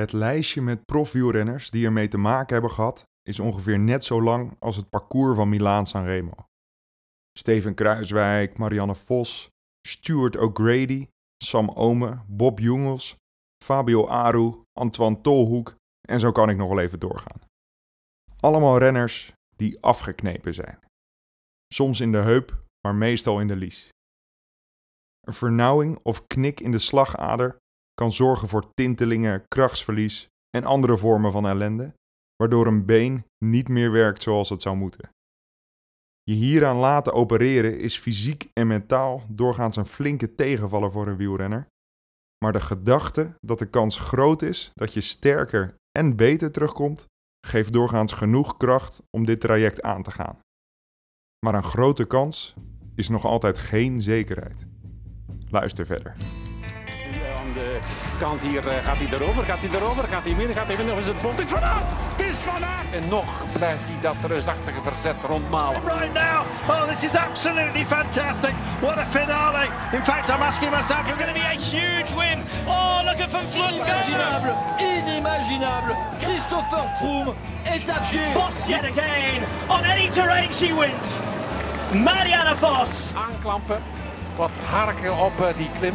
Het lijstje met profwielrenners die ermee te maken hebben gehad is ongeveer net zo lang als het parcours van Milaan-San Remo. Steven Kruiswijk, Marianne Vos, Stuart O'Grady, Sam Ome, Bob Jungels, Fabio Aru, Antoine Tolhoek en zo kan ik nog wel even doorgaan. Allemaal renners die afgeknepen zijn. Soms in de heup, maar meestal in de lies. Een vernauwing of knik in de slagader kan zorgen voor tintelingen, krachtsverlies en andere vormen van ellende, waardoor een been niet meer werkt zoals het zou moeten. Je hieraan laten opereren is fysiek en mentaal doorgaans een flinke tegenvaller voor een wielrenner, maar de gedachte dat de kans groot is dat je sterker en beter terugkomt, geeft doorgaans genoeg kracht om dit traject aan te gaan. Maar een grote kans is nog altijd geen zekerheid. Luister verder de kant hier uh, gaat hij erover, gaat hij erover, gaat hij midden, gaat hij midden, of is het bot? Het is Van Aert! Het is Van Aert! En nog blijft hij dat reusachtige verzet rondmalen. Right now, oh this is absolutely fantastic. What a finale. In fact, I'm asking myself... It's going to be a huge win. Oh, look at Van Vleuten Inimaginable, inimaginable. Christopher Froome est à pied. Boss yet again. On any terrain she wins. Marianne Vos. Aanklampen, wat harken op uh, die klim.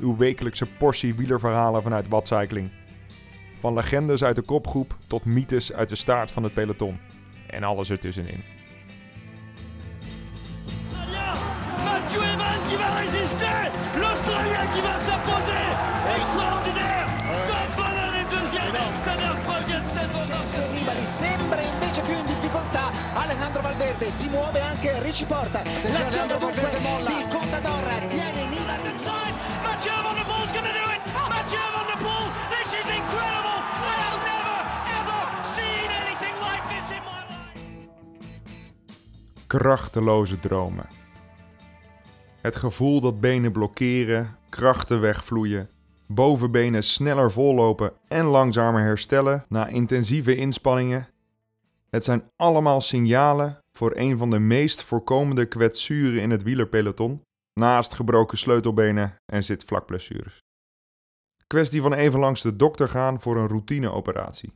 uw wekelijkse portie wielerverhalen vanuit Watcycling. Van legendes uit de kopgroep tot mythes uit de staart van het peloton. En alles ertussenin. Mathieu Evans qui va résister L'Australien qui va s'imposer Extraordinaire Tom Bonnell est deuxième, Extérieur troisième, sembra Valverde si muove anche Ricci Porta l'azione dunque di Contador tiene Nibali Mathieu Van der Poel's going to do it! Mathieu Van der Poel! This is incredible! I have never, ever seen anything like this in my life! Krachteloze dromen. Het gevoel dat benen blokkeren, krachten wegvloeien, bovenbenen sneller vollopen en langzamer herstellen na intensieve inspanningen. Het zijn allemaal signalen voor een van de meest voorkomende kwetsuren in het wielerpeloton, naast gebroken sleutelbenen en zitvlakblessures. Kwestie van even langs de dokter gaan voor een routineoperatie.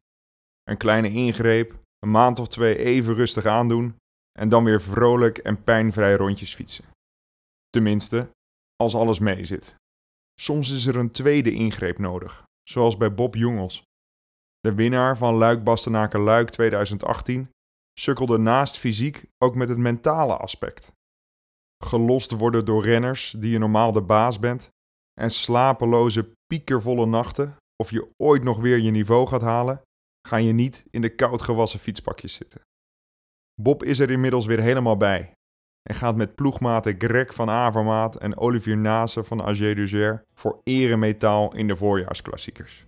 Een kleine ingreep, een maand of twee even rustig aandoen en dan weer vrolijk en pijnvrij rondjes fietsen. Tenminste, als alles meezit. Soms is er een tweede ingreep nodig, zoals bij Bob Jongels. De winnaar van Luik Bastenaken Luik 2018 sukkelde naast fysiek ook met het mentale aspect gelost worden door renners die je normaal de baas bent, en slapeloze, piekervolle nachten, of je ooit nog weer je niveau gaat halen, ga je niet in de koud gewassen fietspakjes zitten. Bob is er inmiddels weer helemaal bij en gaat met ploegmaten Greg van Avermaat en Olivier Nase van AG Duzer voor eremetaal in de voorjaarsklassiekers.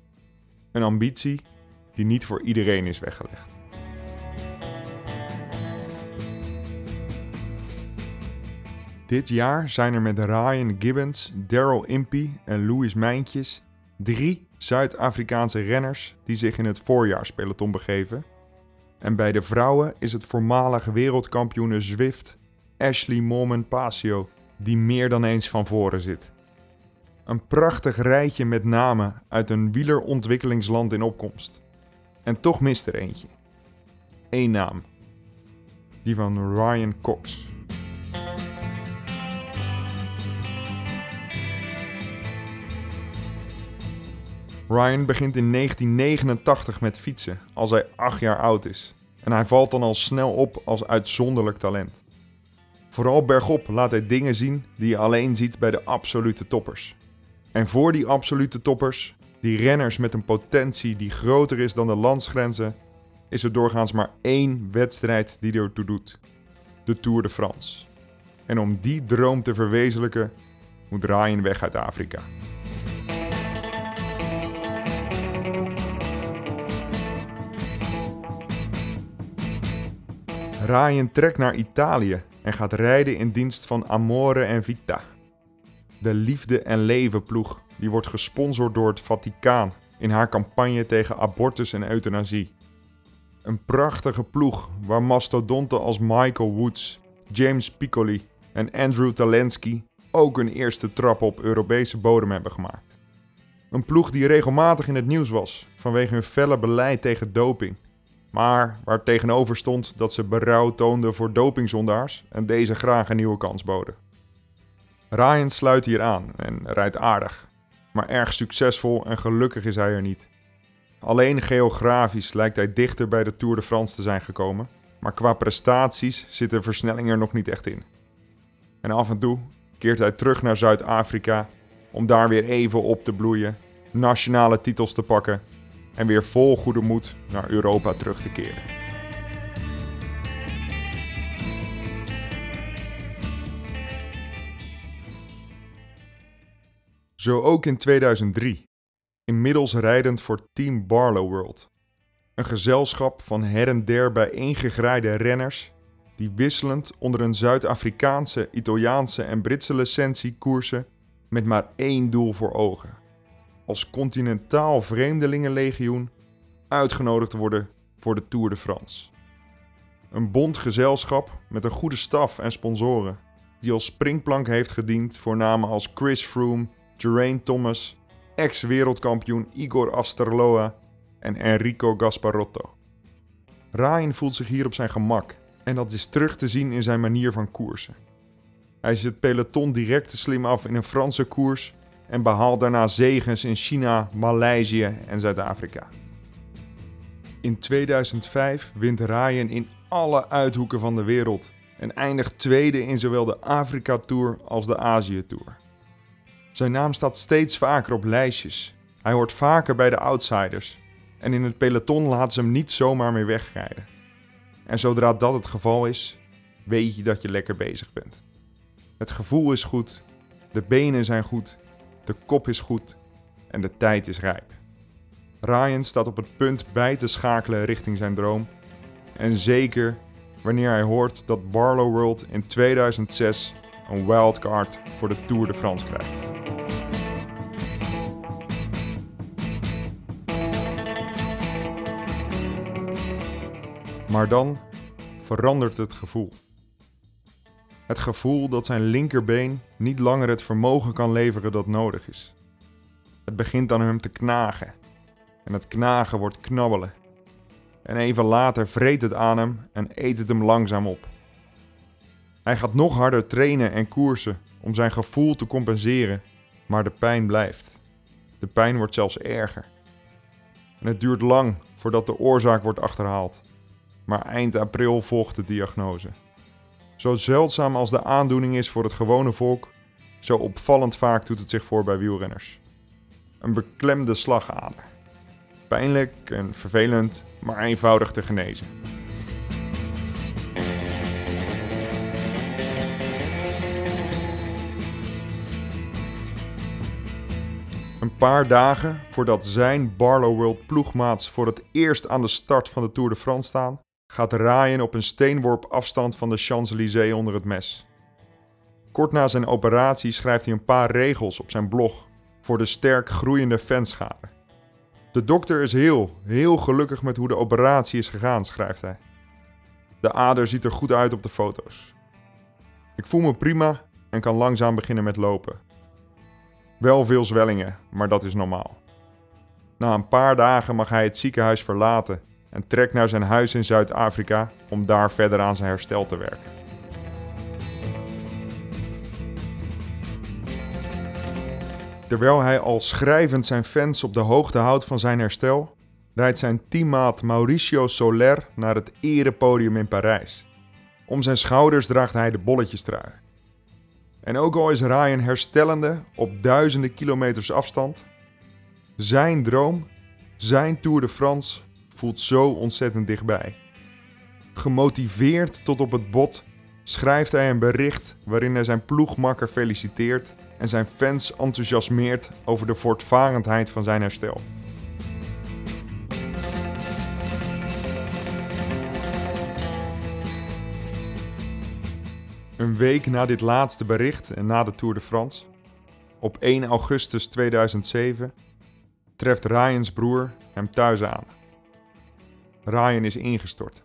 Een ambitie die niet voor iedereen is weggelegd. Dit jaar zijn er met Ryan Gibbons, Daryl Impey en Louis Mijntjes drie Zuid-Afrikaanse renners die zich in het voorjaarspeloton begeven. En bij de vrouwen is het voormalige wereldkampioene Zwift Ashley Mormon Pasio die meer dan eens van voren zit. Een prachtig rijtje met namen uit een wielerontwikkelingsland in opkomst. En toch mist er eentje. Eén naam. Die van Ryan Cox. Ryan begint in 1989 met fietsen, als hij 8 jaar oud is. En hij valt dan al snel op als uitzonderlijk talent. Vooral bergop laat hij dingen zien die je alleen ziet bij de absolute toppers. En voor die absolute toppers, die renners met een potentie die groter is dan de landsgrenzen, is er doorgaans maar één wedstrijd die ertoe doet: de Tour de France. En om die droom te verwezenlijken, moet Ryan weg uit Afrika. Ryan trekt naar Italië en gaat rijden in dienst van Amore en Vita. De liefde en leven ploeg die wordt gesponsord door het Vaticaan in haar campagne tegen abortus en euthanasie. Een prachtige ploeg waar mastodonten als Michael Woods, James Piccoli en Andrew Talensky ook hun eerste trap op Europese bodem hebben gemaakt. Een ploeg die regelmatig in het nieuws was vanwege hun felle beleid tegen doping. Maar waar tegenover stond dat ze berouw toonden voor dopingzondaars en deze graag een nieuwe kans boden. Ryan sluit hier aan en rijdt aardig, maar erg succesvol en gelukkig is hij er niet. Alleen geografisch lijkt hij dichter bij de Tour de France te zijn gekomen, maar qua prestaties zit de versnelling er nog niet echt in. En af en toe keert hij terug naar Zuid-Afrika om daar weer even op te bloeien, nationale titels te pakken en weer vol goede moed naar Europa terug te keren. Zo ook in 2003, inmiddels rijdend voor Team Barlow World. Een gezelschap van her en der bijeengegraaide renners die wisselend onder een Zuid-Afrikaanse, Italiaanse en Britse licentie koersen met maar één doel voor ogen: als continentaal vreemdelingenlegioen uitgenodigd worden voor de Tour de France. Een bond gezelschap met een goede staf en sponsoren, die als springplank heeft gediend voor namen als Chris Froome, Geraint Thomas, ex-wereldkampioen Igor Astarloa en Enrico Gasparotto. Ryan voelt zich hier op zijn gemak en dat is terug te zien in zijn manier van koersen. Hij het peloton direct te slim af in een Franse koers en behaalt daarna zegens in China, Maleisië en Zuid-Afrika. In 2005 wint Ryan in alle uithoeken van de wereld en eindigt tweede in zowel de Afrika Tour als de Azië Tour. Zijn naam staat steeds vaker op lijstjes. Hij hoort vaker bij de outsiders en in het peloton laten ze hem niet zomaar meer wegrijden. En zodra dat het geval is, weet je dat je lekker bezig bent. Het gevoel is goed, de benen zijn goed, de kop is goed en de tijd is rijp. Ryan staat op het punt bij te schakelen richting zijn droom. En zeker wanneer hij hoort dat Barlow World in 2006 een wildcard voor de Tour de France krijgt. Maar dan verandert het gevoel. Het gevoel dat zijn linkerbeen niet langer het vermogen kan leveren dat nodig is. Het begint aan hem te knagen. En het knagen wordt knabbelen. En even later vreet het aan hem en eet het hem langzaam op. Hij gaat nog harder trainen en koersen om zijn gevoel te compenseren, maar de pijn blijft. De pijn wordt zelfs erger. En het duurt lang voordat de oorzaak wordt achterhaald. Maar eind april volgt de diagnose. Zo zeldzaam als de aandoening is voor het gewone volk, zo opvallend vaak doet het zich voor bij wielrenners. Een beklemde slagader. Pijnlijk en vervelend, maar eenvoudig te genezen. Een paar dagen voordat zijn Barlow World ploegmaats voor het eerst aan de start van de Tour de France staan, gaat Ryan op een steenworp afstand van de Champs-Élysées onder het mes. Kort na zijn operatie schrijft hij een paar regels op zijn blog voor de sterk groeiende fanschade. De dokter is heel, heel gelukkig met hoe de operatie is gegaan, schrijft hij. De ader ziet er goed uit op de foto's. Ik voel me prima en kan langzaam beginnen met lopen. Wel veel zwellingen, maar dat is normaal. Na een paar dagen mag hij het ziekenhuis verlaten en trekt naar zijn huis in Zuid-Afrika om daar verder aan zijn herstel te werken. Terwijl hij al schrijvend zijn fans op de hoogte houdt van zijn herstel, rijdt zijn teammaat Mauricio Soler naar het erepodium in Parijs. Om zijn schouders draagt hij de bolletjestrui. En ook al is Ryan herstellende op duizenden kilometers afstand, zijn droom, zijn Tour de France voelt zo ontzettend dichtbij. Gemotiveerd tot op het bot schrijft hij een bericht waarin hij zijn ploegmakker feliciteert en zijn fans enthousiasmeert over de voortvarendheid van zijn herstel. Een week na dit laatste bericht en na de Tour de France, op 1 augustus 2007, treft Ryans broer hem thuis aan. Ryan is ingestort.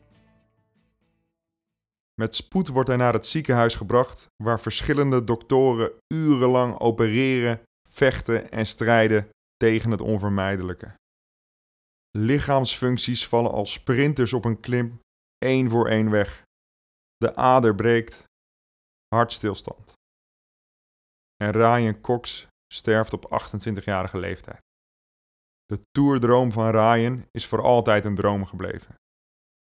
Met spoed wordt hij naar het ziekenhuis gebracht, waar verschillende doktoren urenlang opereren, vechten en strijden tegen het onvermijdelijke. Lichaamsfuncties vallen als sprinters op een klim, één voor één weg. De ader breekt, hartstilstand. En Ryan Cox sterft op 28-jarige leeftijd. De toerdroom van Ryan is voor altijd een droom gebleven.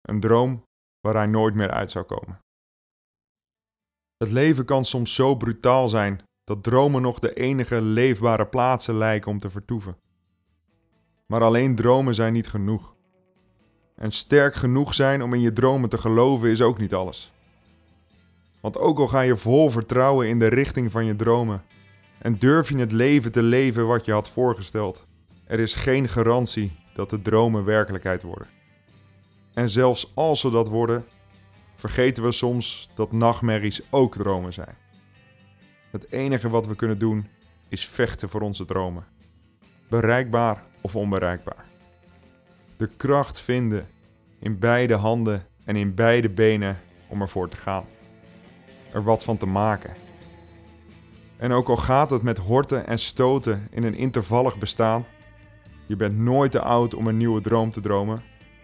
Een droom waar hij nooit meer uit zou komen. Het leven kan soms zo brutaal zijn dat dromen nog de enige leefbare plaatsen lijken om te vertoeven. Maar alleen dromen zijn niet genoeg. En sterk genoeg zijn om in je dromen te geloven is ook niet alles. Want ook al ga je vol vertrouwen in de richting van je dromen en durf je het leven te leven wat je had voorgesteld, er is geen garantie dat de dromen werkelijkheid worden. En zelfs als ze dat worden, vergeten we soms dat nachtmerries ook dromen zijn. Het enige wat we kunnen doen is vechten voor onze dromen. Bereikbaar of onbereikbaar. De kracht vinden in beide handen en in beide benen om ervoor te gaan. Er wat van te maken. En ook al gaat het met horten en stoten in een intervallig bestaan, je bent nooit te oud om een nieuwe droom te dromen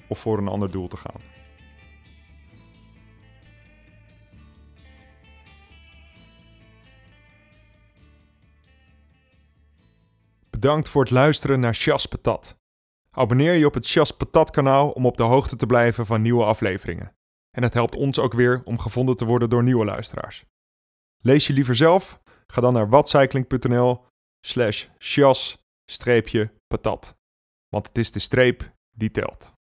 of voor een ander doel te gaan. Bedankt voor het luisteren naar Chas Patat. Abonneer je op het Chas Patat kanaal om op de hoogte te blijven van nieuwe afleveringen. En het helpt ons ook weer om gevonden te worden door nieuwe luisteraars. Lees je liever zelf? Ga dan naar watcycling.nl slash chas patat. Want het is de streep die telt.